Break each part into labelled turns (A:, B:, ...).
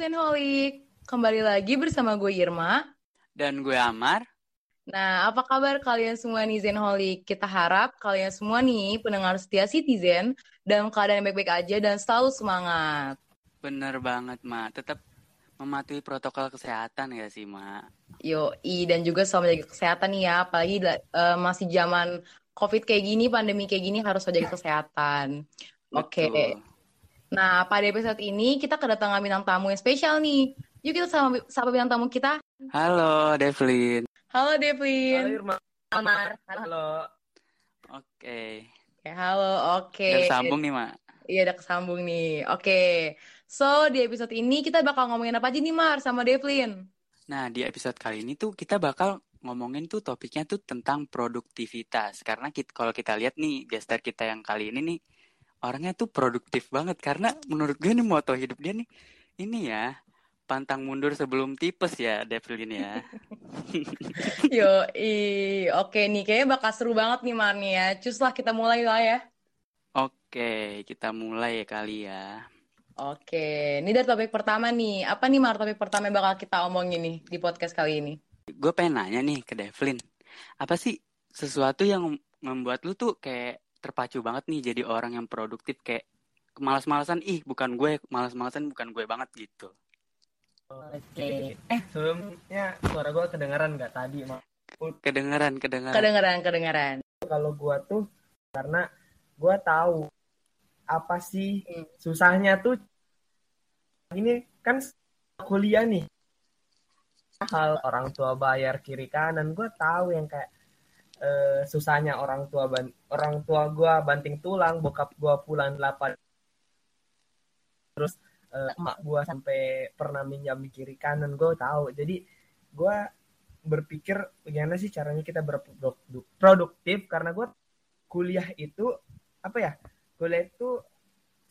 A: Zenholik. Kembali lagi bersama gue Irma.
B: Dan gue Amar.
A: Nah, apa kabar kalian semua nih Zenholik? Kita harap kalian semua nih pendengar setia Citizen dalam keadaan yang baik-baik aja dan selalu semangat.
B: Bener banget, Ma. Tetap mematuhi protokol kesehatan ya sih, Ma.
A: Yo, i dan juga selalu menjaga kesehatan nih ya, apalagi uh, masih zaman COVID kayak gini, pandemi kayak gini harus menjaga kesehatan. Oke. Okay. Nah, pada episode ini kita kedatangan bintang tamu yang spesial nih. Yuk kita sama sama bintang tamu kita.
B: Halo, Devlin.
A: Halo, Devlin.
C: Halo, Irma.
A: Amar.
B: Halo. Oke.
A: Okay. Oke, halo. Oke. Okay.
B: Udah sambung nih, Mak.
A: Iya, udah kesambung nih. Oke. Okay. So, di episode ini kita bakal ngomongin apa aja nih, Mar, sama Devlin?
B: Nah, di episode kali ini tuh kita bakal ngomongin tuh topiknya tuh tentang produktivitas. Karena kita, kalau kita lihat nih, gestar kita yang kali ini nih, orangnya tuh produktif banget karena menurut gue nih moto hidup dia nih ini ya pantang mundur sebelum tipes ya Devil ini ya.
A: Yo, i, oke nih kayaknya bakal seru banget nih Marni ya. Cus lah kita mulai lah ya.
B: Oke, kita mulai ya kali ya.
A: Oke, ini dari topik pertama nih. Apa nih Mar topik pertama yang bakal kita omongin nih di podcast kali ini?
B: Gue pengen nanya nih ke Devlin. Apa sih sesuatu yang membuat lu tuh kayak terpacu banget nih jadi orang yang produktif kayak malas-malasan ih bukan gue malas-malasan bukan gue banget gitu.
C: Oke. Okay. eh. sebelumnya suara gue kedengaran nggak tadi mak
B: kedengaran kedengaran
A: kedengaran kedengaran
C: kalau gue tuh karena gue tahu apa sih hmm. susahnya tuh ini kan kuliah nih. Hal orang tua bayar kiri kanan gue tahu yang kayak uh, susahnya orang tua ban orang tua gue banting tulang bokap gue pulang delapan terus uh, emak gue sampai pernah minjam kiri kanan gue tahu. Jadi gue berpikir bagaimana sih caranya kita berproduktif karena gue kuliah itu apa ya kuliah itu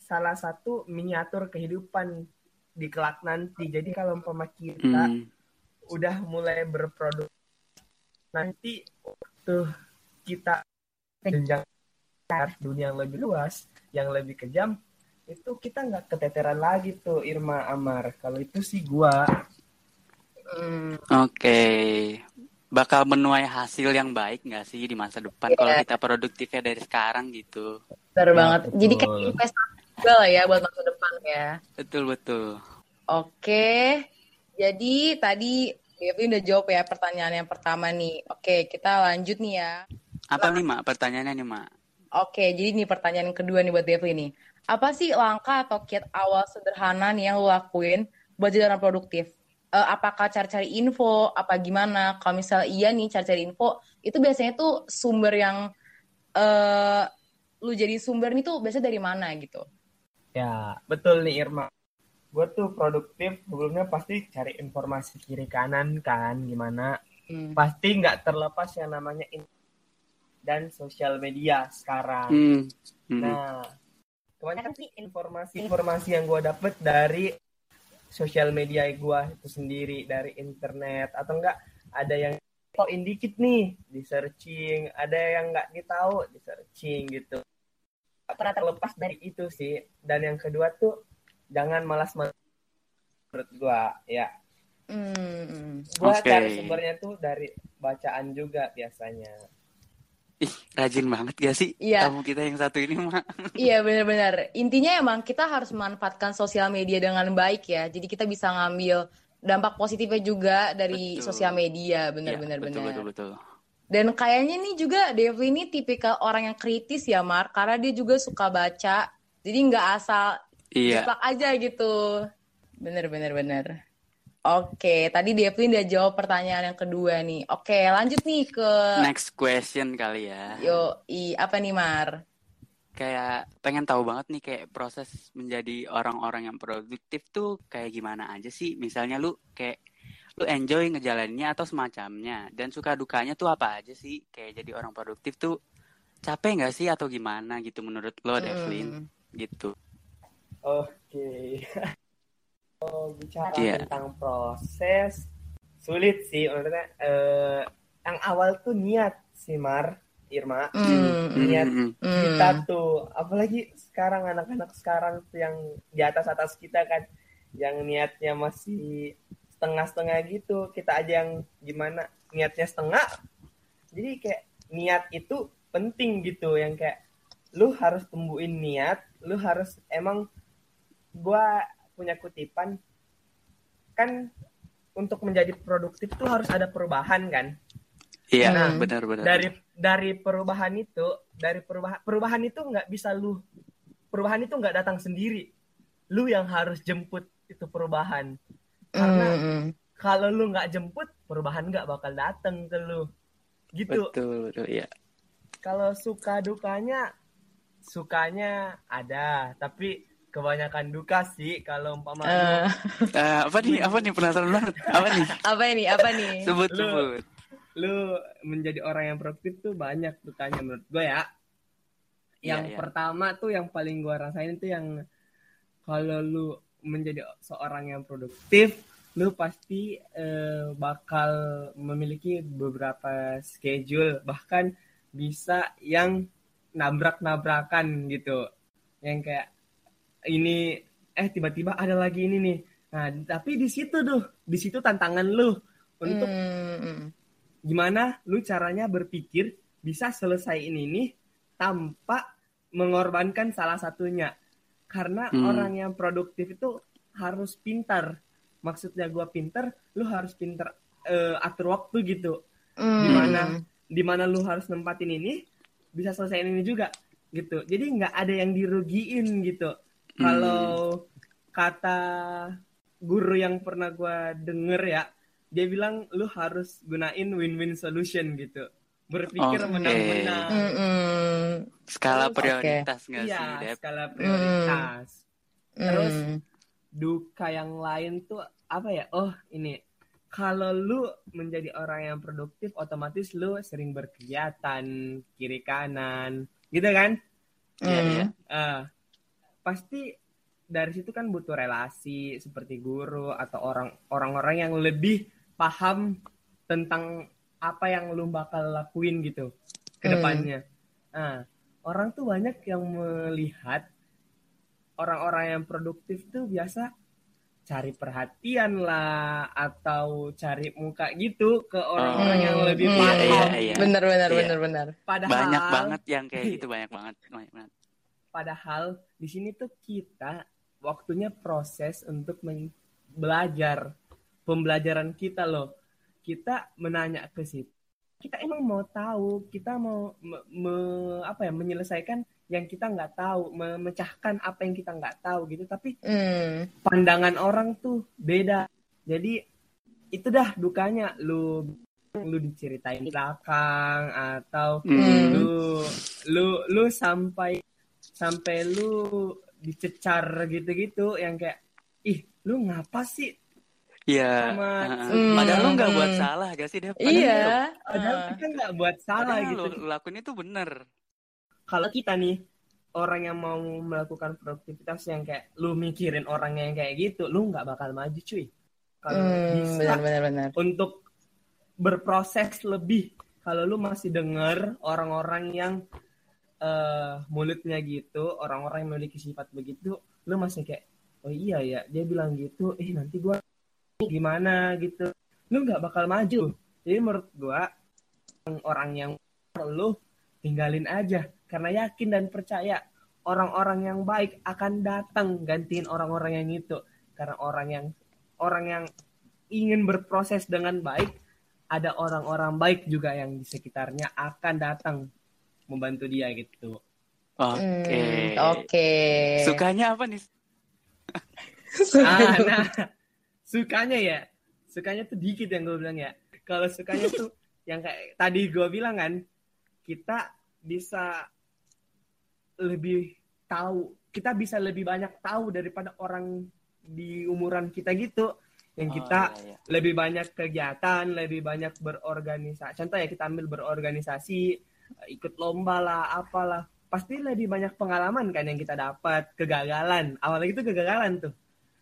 C: salah satu miniatur kehidupan di kelak nanti. Jadi kalau umpama kita hmm. udah mulai berproduk nanti tuh kita jenjang dunia yang lebih luas, yang lebih kejam, itu kita nggak keteteran lagi tuh Irma Amar. Kalau itu sih gua.
B: Hmm. Oke, okay. bakal menuai hasil yang baik nggak sih di masa depan yeah. kalau kita produktifnya dari sekarang gitu.
A: Betul ya, banget. Betul. Jadi kayak investasi juga lah ya buat masa depan ya.
B: Betul betul.
A: Oke, jadi tadi Devi udah jawab ya pertanyaan yang pertama nih. Oke, kita lanjut nih ya.
B: Apa nih, Mak? Pertanyaannya nih, Mak.
A: Oke, jadi ini pertanyaan yang kedua nih buat Devi nih. Apa sih langkah atau kiat awal sederhana nih yang lo lakuin buat jadi orang produktif? Uh, apakah cari-cari info, apa gimana? Kalau misalnya iya nih cari-cari info, itu biasanya tuh sumber yang uh, lu jadi sumber nih tuh biasanya dari mana gitu?
C: Ya, betul nih Irma gue tuh produktif sebelumnya pasti cari informasi kiri kanan kan gimana hmm. pasti nggak terlepas yang namanya in dan sosial media sekarang hmm. Hmm. nah kebanyakan sih informasi-informasi yang gue dapet dari sosial media gue itu sendiri dari internet atau enggak ada yang tauin dikit nih di searching ada yang nggak ditahu di searching gitu pernah terlepas dari itu sih dan yang kedua tuh jangan malas menurut gua ya hmm. gua okay. cari sumbernya tuh dari bacaan juga biasanya
B: Ih, rajin banget gak sih iya. tamu kita yang satu ini mah?
A: iya benar-benar. Intinya emang kita harus memanfaatkan sosial media dengan baik ya. Jadi kita bisa ngambil dampak positifnya juga dari betul. sosial media, benar-benar ya, benar. Betul, betul, betul. Dan kayaknya nih juga Devi ini tipikal orang yang kritis ya, Mar, karena dia juga suka baca. Jadi nggak asal Iya. Cepak aja gitu. Bener, bener, bener. Oke, tadi Devlin udah jawab pertanyaan yang kedua nih. Oke, lanjut nih ke...
B: Next question kali ya.
A: Yo, i, apa nih Mar?
B: Kayak pengen tahu banget nih kayak proses menjadi orang-orang yang produktif tuh kayak gimana aja sih? Misalnya lu kayak lu enjoy ngejalaninnya atau semacamnya dan suka dukanya tuh apa aja sih? Kayak jadi orang produktif tuh capek nggak sih atau gimana gitu menurut lo, hmm. Devlin? Gitu.
C: Oke. oh, bicara yeah. tentang proses sulit sih maksudnya eh, yang awal tuh niat sih Mar Irma mm, niat mm, mm, kita tuh apalagi sekarang anak-anak sekarang tuh yang di atas atas kita kan yang niatnya masih setengah-setengah gitu kita aja yang gimana niatnya setengah jadi kayak niat itu penting gitu yang kayak lu harus tumbuhin niat lu harus emang gua punya kutipan kan untuk menjadi produktif tuh harus ada perubahan kan?
B: Iya nah, benar benar.
C: Dari dari perubahan itu dari perubahan perubahan itu nggak bisa lu perubahan itu nggak datang sendiri. Lu yang harus jemput itu perubahan. Karena mm. kalau lu nggak jemput perubahan nggak bakal datang ke lu. Gitu.
B: Betul betul ya
C: kalau suka dukanya sukanya ada. Tapi kebanyakan duka sih kalau umpama uh.
B: uh, apa nih? Apa nih? Penasaran banget. Apa nih?
A: Apa ini? Apa nih?
B: Sebut lu, sebut.
C: lu menjadi orang yang produktif tuh banyak dukanya menurut gue ya. Iya, yang yeah, yeah. pertama tuh yang paling gue rasain itu yang kalau lu menjadi seorang yang produktif lu pasti uh, bakal memiliki beberapa schedule bahkan bisa yang nabrak-nabrakan gitu. Yang kayak ini eh tiba-tiba ada lagi ini nih nah tapi di situ tuh di situ tantangan lu untuk mm. gimana lu caranya berpikir bisa selesai ini nih tanpa mengorbankan salah satunya karena mm. orang yang produktif itu harus pintar maksudnya gua pintar lu harus pintar uh, atur waktu gitu mm. di mana di mana lu harus nempatin ini bisa selesai ini juga gitu jadi nggak ada yang dirugiin gitu hmm. kalau kata guru yang pernah gue denger ya dia bilang lu harus gunain win-win solution gitu berpikir okay. menang-menang mm
B: -mm. skala prioritas okay. nggak
C: iya, sih Dep? skala prioritas mm. terus duka yang lain tuh apa ya oh ini kalau lu menjadi orang yang produktif otomatis lu sering berkegiatan kiri kanan gitu kan
B: iya mm. iya
C: uh, pasti dari situ kan butuh relasi seperti guru atau orang orang-orang yang lebih paham tentang apa yang lu bakal lakuin gitu ke hmm. depannya. Mm. Nah, orang tuh banyak yang melihat orang-orang yang produktif tuh biasa cari perhatian lah atau cari muka gitu ke orang-orang oh. yang lebih hmm, paham. Iya,
A: iya, iya. Bener bener iya. bener bener.
B: Padahal banyak banget yang kayak gitu banyak banget. Banyak banget.
C: Padahal di sini tuh kita waktunya proses untuk belajar pembelajaran kita loh. Kita menanya ke situ. Kita emang mau tahu, kita mau me, me, apa ya menyelesaikan yang kita nggak tahu, memecahkan apa yang kita nggak tahu gitu. Tapi mm. pandangan orang tuh beda. Jadi itu dah dukanya lu lu diceritain belakang atau mm. lu lu lu sampai sampai lu dicecar gitu-gitu yang kayak ih lu ngapa sih
B: Iya. Uh, padahal lu nggak buat salah gak sih
A: dia? Iya.
C: Padahal uh. kita nggak buat salah
B: padahal
C: gitu.
B: Lu lakuin itu bener.
C: Kalau kita nih orang yang mau melakukan produktivitas yang kayak lu mikirin orang yang kayak gitu, lu nggak bakal maju cuy.
A: Kalau hmm, bisa benar, benar.
C: untuk berproses lebih, kalau lu masih denger orang-orang yang uh, mulutnya gitu orang-orang yang memiliki sifat begitu lu masih kayak oh iya ya dia bilang gitu eh nanti gua gimana? gitu. Lu nggak bakal maju. Jadi menurut gua orang yang lu tinggalin aja karena yakin dan percaya orang-orang yang baik akan datang gantiin orang-orang yang itu. Karena orang yang orang yang ingin berproses dengan baik ada orang-orang baik juga yang di sekitarnya akan datang membantu dia gitu.
B: Oke. Okay.
A: Hmm, Oke. Okay.
B: Sukanya apa nih?
C: ah, nah, sukanya ya, sukanya tuh dikit yang gue bilang ya. Kalau sukanya tuh yang kayak tadi gue bilang kan, kita bisa lebih tahu, kita bisa lebih banyak tahu daripada orang di umuran kita gitu yang oh, kita oh, iya, iya. lebih banyak kegiatan, lebih banyak berorganisasi. Contoh ya kita ambil berorganisasi, ikut lomba lah apalah. Pasti lebih banyak pengalaman kan yang kita dapat. Kegagalan. Awalnya itu kegagalan tuh.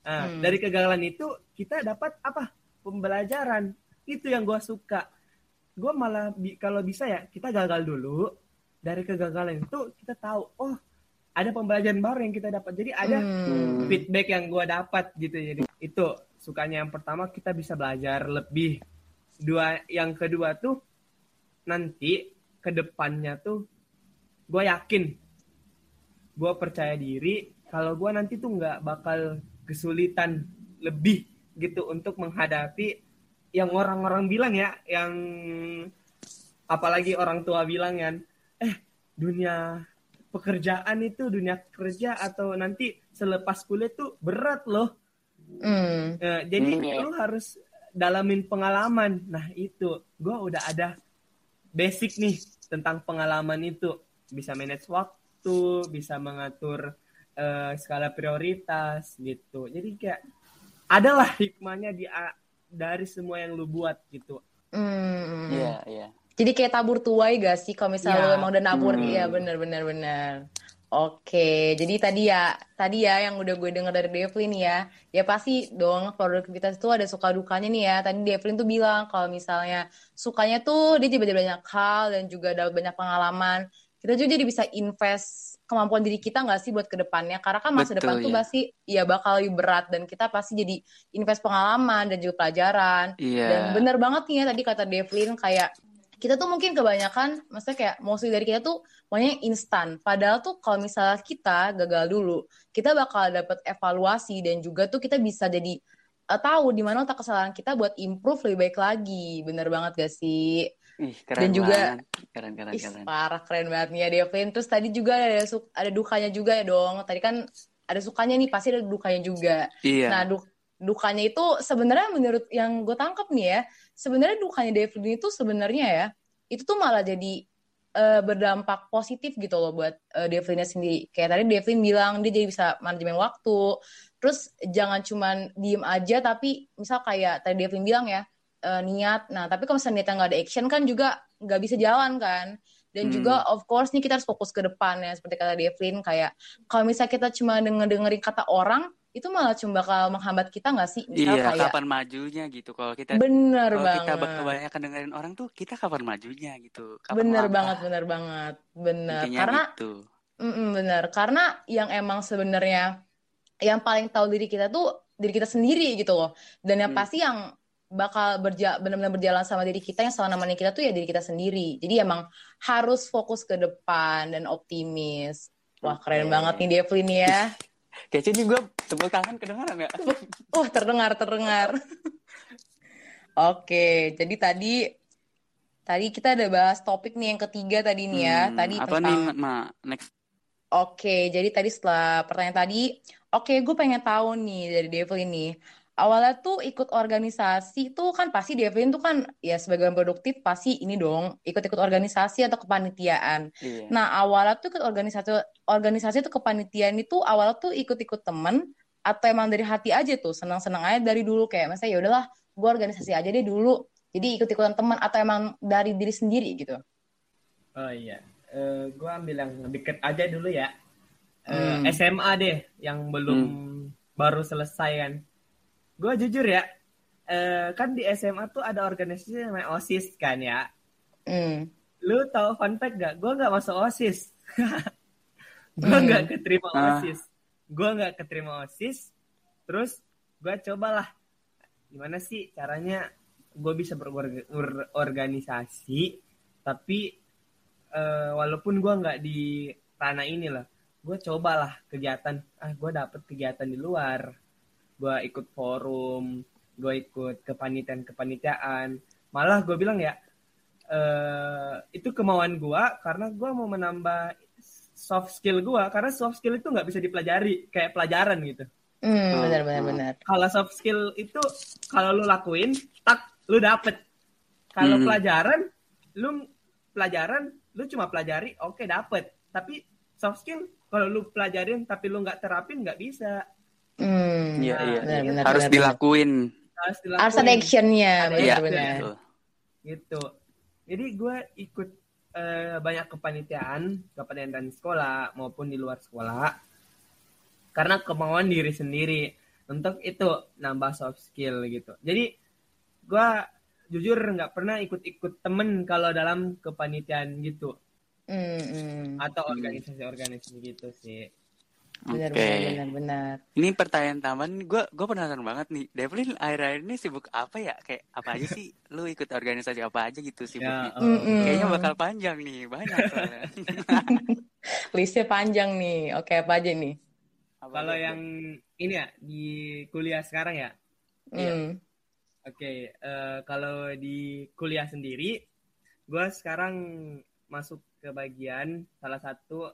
C: Nah, hmm. dari kegagalan itu kita dapat apa? Pembelajaran. Itu yang gue suka. Gue malah bi kalau bisa ya kita gagal dulu. Dari kegagalan itu kita tahu oh ada pembelajaran baru yang kita dapat. Jadi ada hmm. feedback yang gue dapat gitu. Jadi itu sukanya yang pertama kita bisa belajar lebih. Dua yang kedua tuh nanti ke depannya tuh gue yakin gue percaya diri kalau gue nanti tuh nggak bakal kesulitan lebih gitu untuk menghadapi yang orang-orang bilang ya yang apalagi orang tua bilang kan eh dunia pekerjaan itu dunia kerja atau nanti selepas kuliah tuh berat loh. Mm. Nah, jadi mm, lu harus dalamin pengalaman. Nah itu, gue udah ada basic nih tentang pengalaman itu. Bisa manage waktu, bisa mengatur uh, skala prioritas gitu. Jadi kayak adalah hikmahnya di dari semua yang lu buat gitu.
A: Iya, mm. yeah, iya. Yeah. Jadi kayak tabur tuai gak sih kalau misalnya ya. lo emang udah nabur hmm. ya bener bener bener. Oke, jadi tadi ya, tadi ya yang udah gue denger dari Devlin ya, ya pasti dong produktivitas itu ada suka dukanya nih ya. Tadi Devlin tuh bilang kalau misalnya sukanya tuh dia jadi banyak hal dan juga dapat banyak pengalaman. Kita juga jadi bisa invest kemampuan diri kita nggak sih buat ke depannya? Karena kan masa Betul, depan ya. tuh pasti ya bakal lebih berat dan kita pasti jadi invest pengalaman dan juga pelajaran. Yeah. Dan bener banget nih ya tadi kata Devlin kayak kita tuh mungkin kebanyakan maksudnya kayak mostly dari kita tuh maunya instan. Padahal tuh kalau misalnya kita gagal dulu kita bakal dapat evaluasi dan juga tuh kita bisa jadi uh, tahu di mana otak kesalahan kita buat improve lebih baik lagi. Bener banget gak sih?
B: Ih, keren dan juga keren keren keren.
A: parah keren banget nih ya Devin. Terus tadi juga ada ada dukanya juga ya dong. Tadi kan ada sukanya nih pasti ada dukanya juga.
B: Iya.
A: nah duk dukanya itu sebenarnya menurut yang gue tangkap nih ya sebenarnya dukanya Devlin itu sebenarnya ya itu tuh malah jadi uh, berdampak positif gitu loh buat uh, Devlinnya sendiri. Kayak tadi Devlin bilang dia jadi bisa manajemen waktu terus jangan cuman diem aja tapi misal kayak tadi Devlin bilang ya uh, niat. Nah tapi kalau misalnya niatnya nggak ada action kan juga nggak bisa jalan kan. Dan hmm. juga of course nih kita harus fokus ke depan ya seperti kata Devlin kayak kalau misalnya kita cuma denger dengerin kata orang itu malah cuma bakal menghambat kita nggak sih?
B: Misal iya, kayak, kapan majunya gitu. Kalau kita
A: bener
B: kalau
A: banget.
B: kita kebanyakan dengerin orang tuh, kita kapan majunya gitu. Kapan
A: bener lama. banget, bener banget, bener. Intinya Karena gitu. mm -mm, bener. Karena yang emang sebenarnya yang paling tahu diri kita tuh diri kita sendiri gitu loh. Dan yang hmm. pasti yang bakal berja benar-benar berjalan sama diri kita yang selama namanya kita tuh ya diri kita sendiri. Jadi emang harus fokus ke depan dan optimis. Wah keren okay. banget nih Devlin ya.
B: Kece nih gue tepuk tangan kedengaran ya?
A: Oh terdengar terdengar. Oke, jadi tadi tadi kita ada bahas topik nih yang ketiga tadi nih ya. Hmm, tadi
B: apa tentang... nih, Ma? Next.
A: Oke, jadi tadi setelah pertanyaan tadi, oke gue pengen tahu nih dari Devil ini awalnya tuh ikut organisasi tuh kan pasti Devin tuh kan ya sebagai produktif pasti ini dong ikut-ikut organisasi atau kepanitiaan. Iya. Nah awalnya tuh ikut organisasi organisasi tuh kepanitiaan itu awalnya tuh ikut-ikut temen atau emang dari hati aja tuh senang-senang aja dari dulu kayak misalnya ya udahlah gue organisasi aja deh dulu jadi ikut-ikutan teman atau emang dari diri sendiri gitu.
C: Oh iya, uh, eh, gue ambil yang deket aja dulu ya. Uh, hmm. SMA deh yang belum hmm. baru selesai kan gue jujur ya uh, kan di SMA tuh ada organisasi namanya osis kan ya mm. lu tau fun fact gak gue nggak masuk osis gue hmm. nggak mm. keterima uh. osis gue nggak keterima osis terus gue cobalah gimana sih caranya gue bisa berorganisasi tapi uh, walaupun gue nggak di ranah ini lah gue cobalah kegiatan ah gue dapet kegiatan di luar gue ikut forum gue ikut kepanitiaan kepanitiaan malah gue bilang ya uh, itu kemauan gue karena gue mau menambah soft skill gue karena soft skill itu nggak bisa dipelajari kayak pelajaran gitu.
A: Hmm, benar benar benar.
C: Kalau soft skill itu kalau lu lakuin tak lu dapet. Kalau hmm. pelajaran lu pelajaran lu cuma pelajari oke okay, dapet. Tapi soft skill kalau lu pelajarin tapi lu nggak terapin nggak bisa
B: Hmm, iya, iya. Benar, benar, harus benar, dilakuin.
A: Harus dilakuin. Harus ada actionnya, benar-benar.
C: Gitu. gitu. Jadi gue ikut uh, banyak kepanitiaan, kepanitiaan sekolah maupun di luar sekolah. Karena kemauan diri sendiri untuk itu nambah soft skill gitu. Jadi gue jujur nggak pernah ikut-ikut temen kalau dalam kepanitiaan gitu. mm, mm. atau organisasi-organisasi gitu sih
A: Benar, okay. benar, benar, benar.
B: Ini pertanyaan taman, gue gue penasaran banget nih. Devlin akhir-akhir ini sibuk apa ya? Kayak apa aja sih? Lu ikut organisasi apa aja gitu sibuk? Ya, mm -mm. Kayaknya bakal panjang nih, banyak soalnya.
A: Listnya panjang nih. Oke, apa aja nih?
C: Kalau yang ini ya di kuliah sekarang ya? Iya. Mm. Oke, okay, uh, eh, kalau di kuliah sendiri, gue sekarang masuk ke bagian salah satu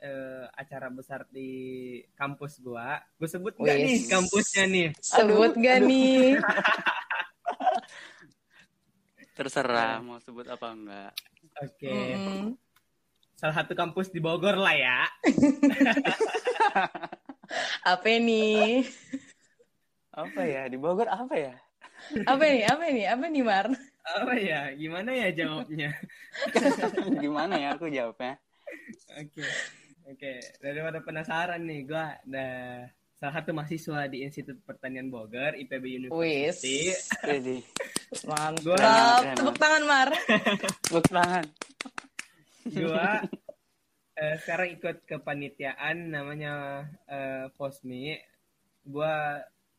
C: uh, acara besar di kampus gua. Gue sebut nggak nih kampusnya nih?
A: Sebut gak nih?
B: Terserah mau sebut apa enggak.
C: Oke. Okay. Mm -hmm. Salah satu kampus di Bogor lah ya.
A: apa nih?
B: Apa ya di Bogor apa ya?
A: apa nih? Apa nih? Apa nih Mar?
C: Apa ya? Gimana ya jawabnya?
B: Gimana ya aku jawabnya?
C: Oke. Okay. Oke, daripada penasaran nih, gue ada salah satu mahasiswa di Institut Pertanian Bogor, IPB University.
A: Wis. Mantap. Tepuk tangan, Mar.
B: Tepuk tangan.
C: Gue uh, sekarang ikut kepanitiaan namanya uh, Posmi. Gue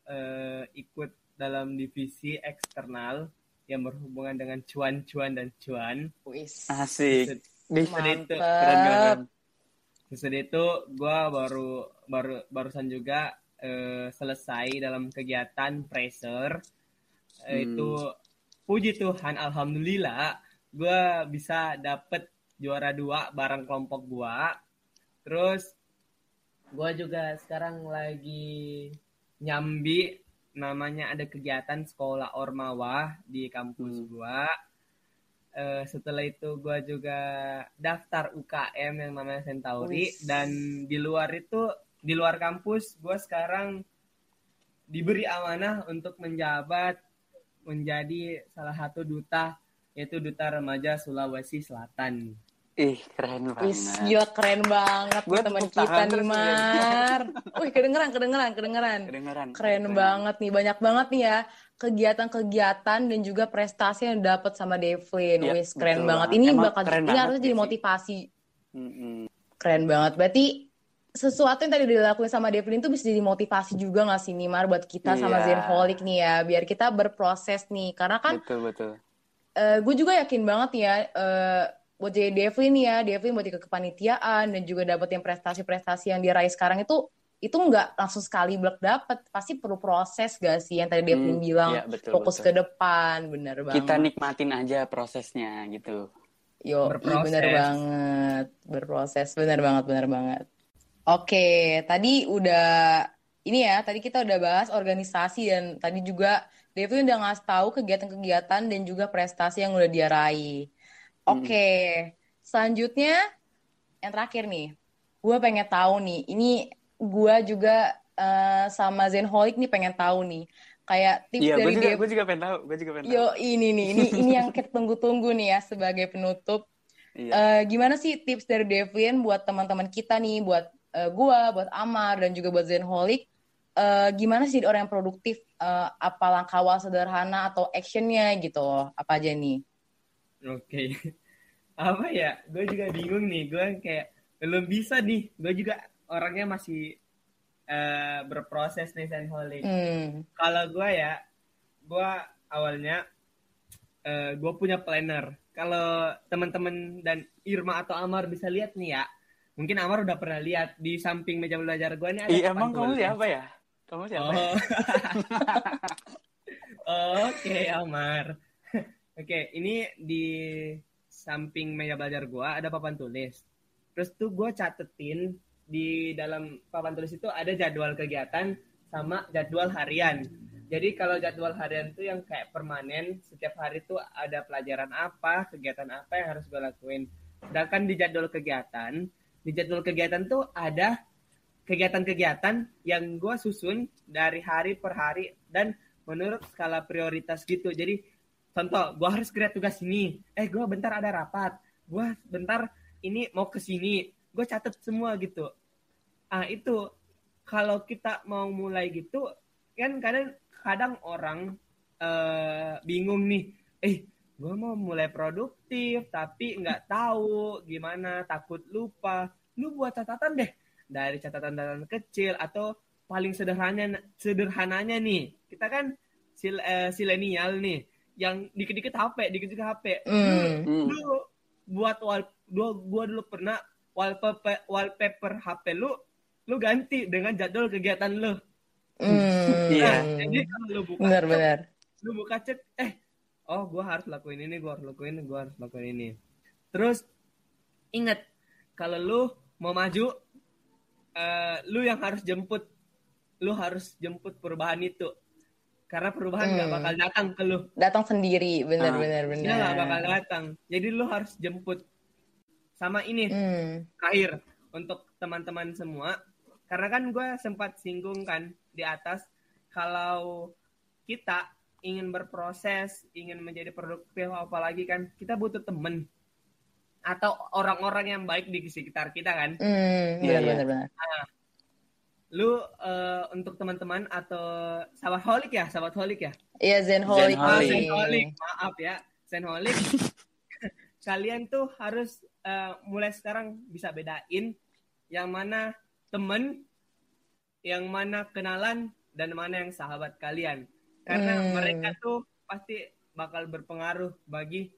C: uh, ikut dalam divisi eksternal yang berhubungan dengan cuan-cuan dan cuan.
A: Wis.
B: Asik.
A: Mantap. Keren, keren
C: sesudah itu gue baru baru barusan juga uh, selesai dalam kegiatan pressure uh, hmm. itu puji Tuhan alhamdulillah gue bisa dapet juara dua bareng kelompok gue terus gue juga sekarang lagi nyambi namanya ada kegiatan sekolah ormawa di kampus hmm. gue uh, setelah itu gue juga daftar UKM yang namanya Centauri Uish. dan di luar itu di luar kampus gue sekarang diberi amanah untuk menjabat menjadi salah satu duta yaitu duta remaja Sulawesi Selatan.
B: Ih, keren banget.
A: Ih, gila keren banget Gua teman kita nih, Mar. Wih, kedengeran, kedengeran, kedengeran.
B: Kedengeran.
A: Keren keren. banget nih, banyak banget nih ya kegiatan-kegiatan dan juga prestasi yang dapat sama Devlin. Ya, Wis, keren banget. Ini Emang bakal keren ini harusnya jadi motivasi. Mm-hmm. Keren banget. Berarti sesuatu yang tadi dilakuin sama Devlin tuh bisa jadi motivasi juga gak sih Nimar buat kita yeah. sama iya. Zenholic nih ya, biar kita berproses nih. Karena kan
B: betul betul.
A: Uh, gue juga yakin banget ya uh, buat jadi Devlin ya, Devlin buat ikut kepanitiaan dan juga dapetin prestasi-prestasi yang diraih sekarang itu itu nggak langsung sekali blok dapet. Pasti perlu proses gak sih yang tadi Devlin hmm, bilang ya, betul, fokus betul. ke depan bener banget.
B: Kita nikmatin aja prosesnya gitu.
A: Yo iya bener banget berproses bener banget bener banget. Oke tadi udah ini ya tadi kita udah bahas organisasi dan tadi juga Devlin udah ngasih tahu kegiatan-kegiatan dan juga prestasi yang udah dia raih Oke, okay. selanjutnya yang terakhir nih, gue pengen tahu nih, ini gue juga uh, sama Zenholic nih pengen tahu nih, kayak tips
B: iya,
A: dari
B: dia. Gue juga pengen tahu, gue juga pengen tahu.
A: Yo ini nih, ini ini yang kita tunggu-tunggu nih ya sebagai penutup. Iya. Uh, gimana sih tips dari Devin buat teman-teman kita nih, buat uh, gue, buat Amar dan juga buat Zenholic, uh, gimana sih orang yang produktif? Uh, apa langkah awal sederhana atau actionnya gitu? Apa aja nih?
C: Oke. Okay. Apa ya? Gue juga bingung nih. Gue kayak belum bisa nih. Gue juga orangnya masih uh, berproses nih Senholic. Mm. Kalau gue ya, gue awalnya uh, gue punya planner. Kalau teman-teman dan Irma atau Amar bisa lihat nih ya, mungkin Amar udah pernah lihat di samping meja belajar gue nih ada.
B: Iya emang kamu siapa ya? Kamu siapa?
C: Oh. Oke okay, Amar. Oke, ini di samping meja belajar gua ada papan tulis. Terus tuh gue catetin di dalam papan tulis itu ada jadwal kegiatan sama jadwal harian. Jadi kalau jadwal harian tuh yang kayak permanen, setiap hari tuh ada pelajaran apa, kegiatan apa yang harus gue lakuin. Sedangkan di jadwal kegiatan, di jadwal kegiatan tuh ada kegiatan-kegiatan yang gue susun dari hari per hari dan menurut skala prioritas gitu. Jadi contoh gue harus kerja tugas ini. Eh gue bentar ada rapat. Gue bentar ini mau ke sini. Gue catet semua gitu. Ah itu. Kalau kita mau mulai gitu kan kadang kadang orang uh, bingung nih. Eh gue mau mulai produktif tapi nggak tahu gimana takut lupa. Lu buat catatan deh. Dari catatan-catatan kecil atau paling sederhananya sederhananya nih. Kita kan sil eh, silenial nih yang dikit-dikit HP dikit-dikit HP mm. lu, buat wall gua, gua dulu pernah wallpaper wallpaper HP lu lu ganti dengan jadwal kegiatan lu
A: mm. iya
C: jadi kalau lu buka
A: benar, benar.
C: lu buka chat eh oh gue harus lakuin ini gue harus lakuin ini gue harus lakuin ini terus ingat kalau lu mau maju uh, lu yang harus jemput lu harus jemput perubahan itu karena perubahan nggak hmm. bakal datang ke lu.
A: Datang sendiri benar nah, benar benar
C: nggak bakal datang. Jadi lu harus jemput. Sama ini hmm. akhir untuk teman-teman semua. Karena kan gue sempat singgung kan di atas kalau kita ingin berproses, ingin menjadi produktif apalagi kan kita butuh temen. Atau orang-orang yang baik di sekitar kita kan.
A: Mm, iya, benar, benar, Nah,
C: lu uh, untuk teman-teman atau sahabat holik ya, sahabat holik ya?
A: Iya, zenholik.
C: Zenholik. Maaf ya, zenholik. Kalian tuh harus uh, mulai sekarang bisa bedain yang mana temen, yang mana kenalan dan mana yang sahabat kalian karena hmm. mereka tuh pasti bakal berpengaruh bagi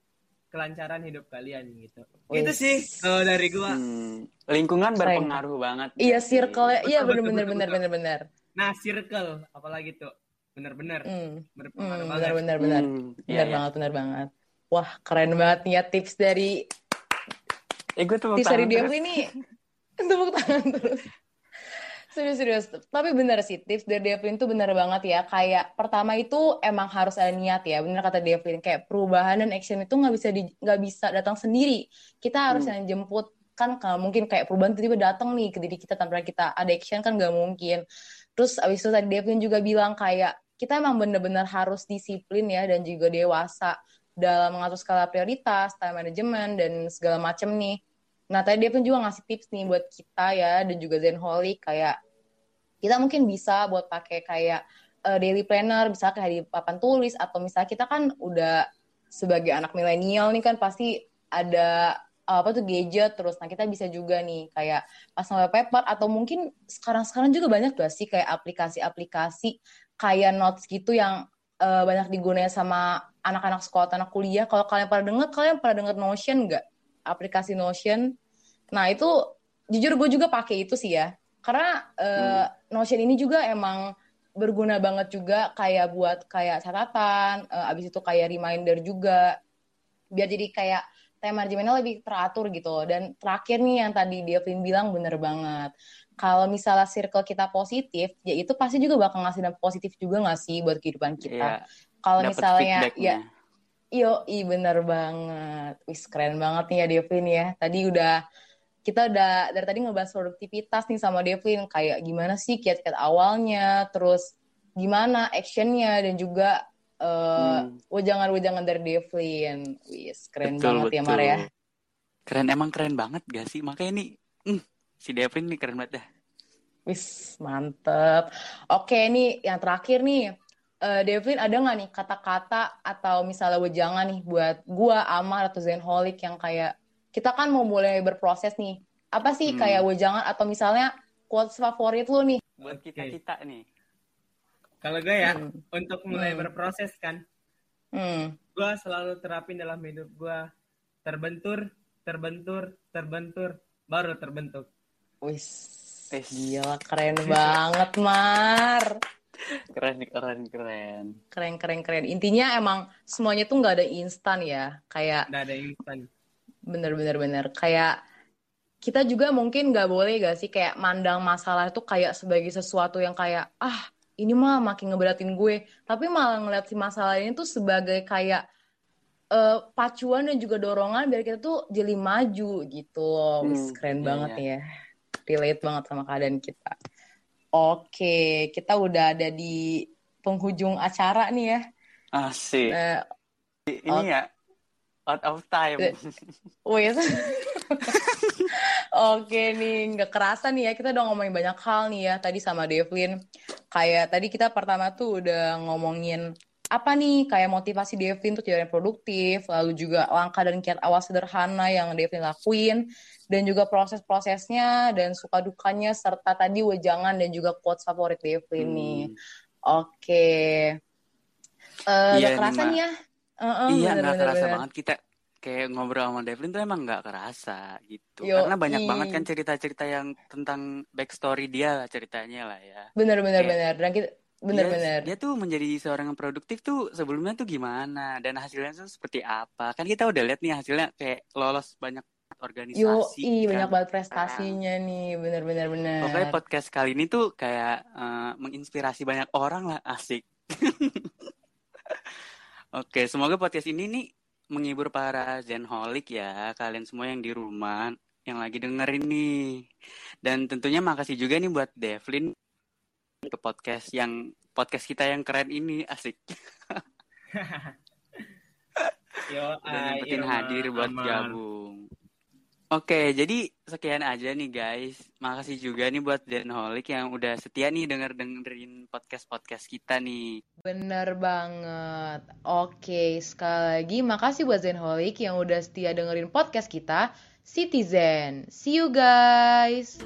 C: kelancaran hidup kalian gitu. Wih. Itu sih kalau dari gua. Hmm.
B: Lingkungan berpengaruh banget.
A: Iya, circle iya benar-benar benar-benar benar.
C: Nah, circle apalagi tuh. Benar-benar
A: hmm. berpengaruh hmm, banget. Benar-benar benar. Hmm. Benar iya, banget, iya. benar banget. Wah, keren banget nih ya tips dari
B: Eh, gue
A: tips dari dia ini tepuk tangan terus. Serius, serius. Tapi bener sih, tips dari Devlin tuh bener banget ya. Kayak pertama itu emang harus ada niat ya. Bener kata Devlin. Kayak perubahan dan action itu nggak bisa nggak bisa datang sendiri. Kita harus hmm. yang jemput. Kan mungkin kayak perubahan tiba-tiba datang nih ke diri kita tanpa kita ada action kan nggak mungkin. Terus abis itu tadi Devlin juga bilang kayak kita emang bener-bener harus disiplin ya dan juga dewasa dalam mengatur skala prioritas, time management, dan segala macem nih Nah, tadi dia pun juga ngasih tips nih buat kita ya dan juga Zenholic kayak kita mungkin bisa buat pakai kayak uh, daily planner, bisa kayak di papan tulis atau misalnya kita kan udah sebagai anak milenial nih kan pasti ada apa tuh gadget terus. Nah kita bisa juga nih kayak pasang paper atau mungkin sekarang-sekarang juga banyak gak sih kayak aplikasi-aplikasi kayak notes gitu yang uh, banyak digunakan sama anak-anak sekolah anak kuliah. Kalau kalian pernah dengar kalian pernah dengar Notion nggak? Aplikasi Notion. Nah itu jujur gue juga pakai itu sih ya, karena uh, Notion ini juga emang berguna banget juga kayak buat kayak catatan, uh, abis itu kayak reminder juga, biar jadi kayak time manajemennya lebih teratur gitu. Dan terakhir nih yang tadi Devin bilang bener banget. Kalau misalnya circle kita positif, ya itu pasti juga bakal ngasih dampak positif juga gak sih buat kehidupan kita. Yeah. Kalau misalnya ya Yo, i bener banget. Wis keren banget nih ya Devin ya. Tadi udah kita udah dari tadi ngebahas produktivitas nih sama Devin kayak gimana sih kiat-kiat awalnya, terus gimana actionnya dan juga uh, hmm. wejangan-wejangan dari Devin. Wis keren betul, banget betul. ya Mar ya.
B: Keren emang keren banget gak sih? Makanya ini mm, si Devin nih keren banget dah.
A: Wis mantep. Oke nih yang terakhir nih uh, Devin ada nggak nih kata-kata atau misalnya wejangan nih buat gua Amar atau Zenholic yang kayak kita kan mau mulai berproses nih. Apa sih hmm. kayak wejangan atau misalnya quotes favorit lu nih?
B: Buat kita kita nih.
C: Kalau gue ya hmm. untuk mulai hmm. berproses kan hmm. gue selalu terapin dalam hidup gue. Terbentur terbentur terbentur baru terbentuk.
A: Wis. Gila keren banget Mar.
B: Keren keren keren.
A: Keren keren keren. Intinya emang semuanya tuh nggak ada instan ya. Kayak
C: nggak ada instan
A: bener bener kayak kita juga mungkin nggak boleh gak sih kayak mandang masalah itu kayak sebagai sesuatu yang kayak ah ini mah makin ngeberatin gue tapi malah ngeliat si masalah ini tuh sebagai kayak uh, pacuan dan juga dorongan biar kita tuh jadi maju gitu hmm, keren iya, banget iya. ya relate banget sama keadaan kita Oke, kita udah ada di penghujung acara nih ya.
B: Asik. Uh, Ini out, ya, out of time.
A: Wait. Oke nih, nggak kerasa nih ya. Kita udah ngomongin banyak hal nih ya tadi sama Devlin. Kayak tadi kita pertama tuh udah ngomongin apa nih kayak motivasi Devin untuk jadi produktif, lalu juga langkah dan kiat awal sederhana yang Devin lakuin, dan juga proses-prosesnya dan suka dukanya serta tadi wejangan dan juga quotes favorit Devin hmm. nih. Oke. Okay. Uh, iya, gak kerasa nih ya?
B: Uh -uh, iya, bener, gak kerasa bener. banget kita kayak ngobrol sama Devlin tuh emang gak kerasa gitu. Yo, Karena banyak banget kan cerita-cerita yang tentang backstory dia lah ceritanya lah ya.
A: Bener-bener bener. Dan kita bener-bener.
B: Dia, dia tuh menjadi seorang yang produktif tuh sebelumnya tuh gimana dan hasilnya tuh seperti apa. Kan kita udah lihat nih hasilnya kayak lolos banyak organisasi. Yo,
A: kan. banyak banget prestasinya nah. nih, bener-bener bener.
B: Pokoknya podcast kali ini tuh kayak uh, menginspirasi banyak orang lah, asik. Oke, semoga podcast ini nih menghibur para zenholic ya, kalian semua yang di rumah yang lagi dengerin nih. Dan tentunya makasih juga nih buat Devlin ke podcast yang podcast kita yang keren ini asik. Yo, Dan uh, hadir buat gabung. Oke, jadi sekian aja nih guys. Makasih juga nih buat Denholic yang udah setia nih denger dengerin podcast-podcast kita nih.
A: Bener banget. Oke, sekali lagi makasih buat Zenholic yang udah setia dengerin podcast kita, Citizen. See you guys.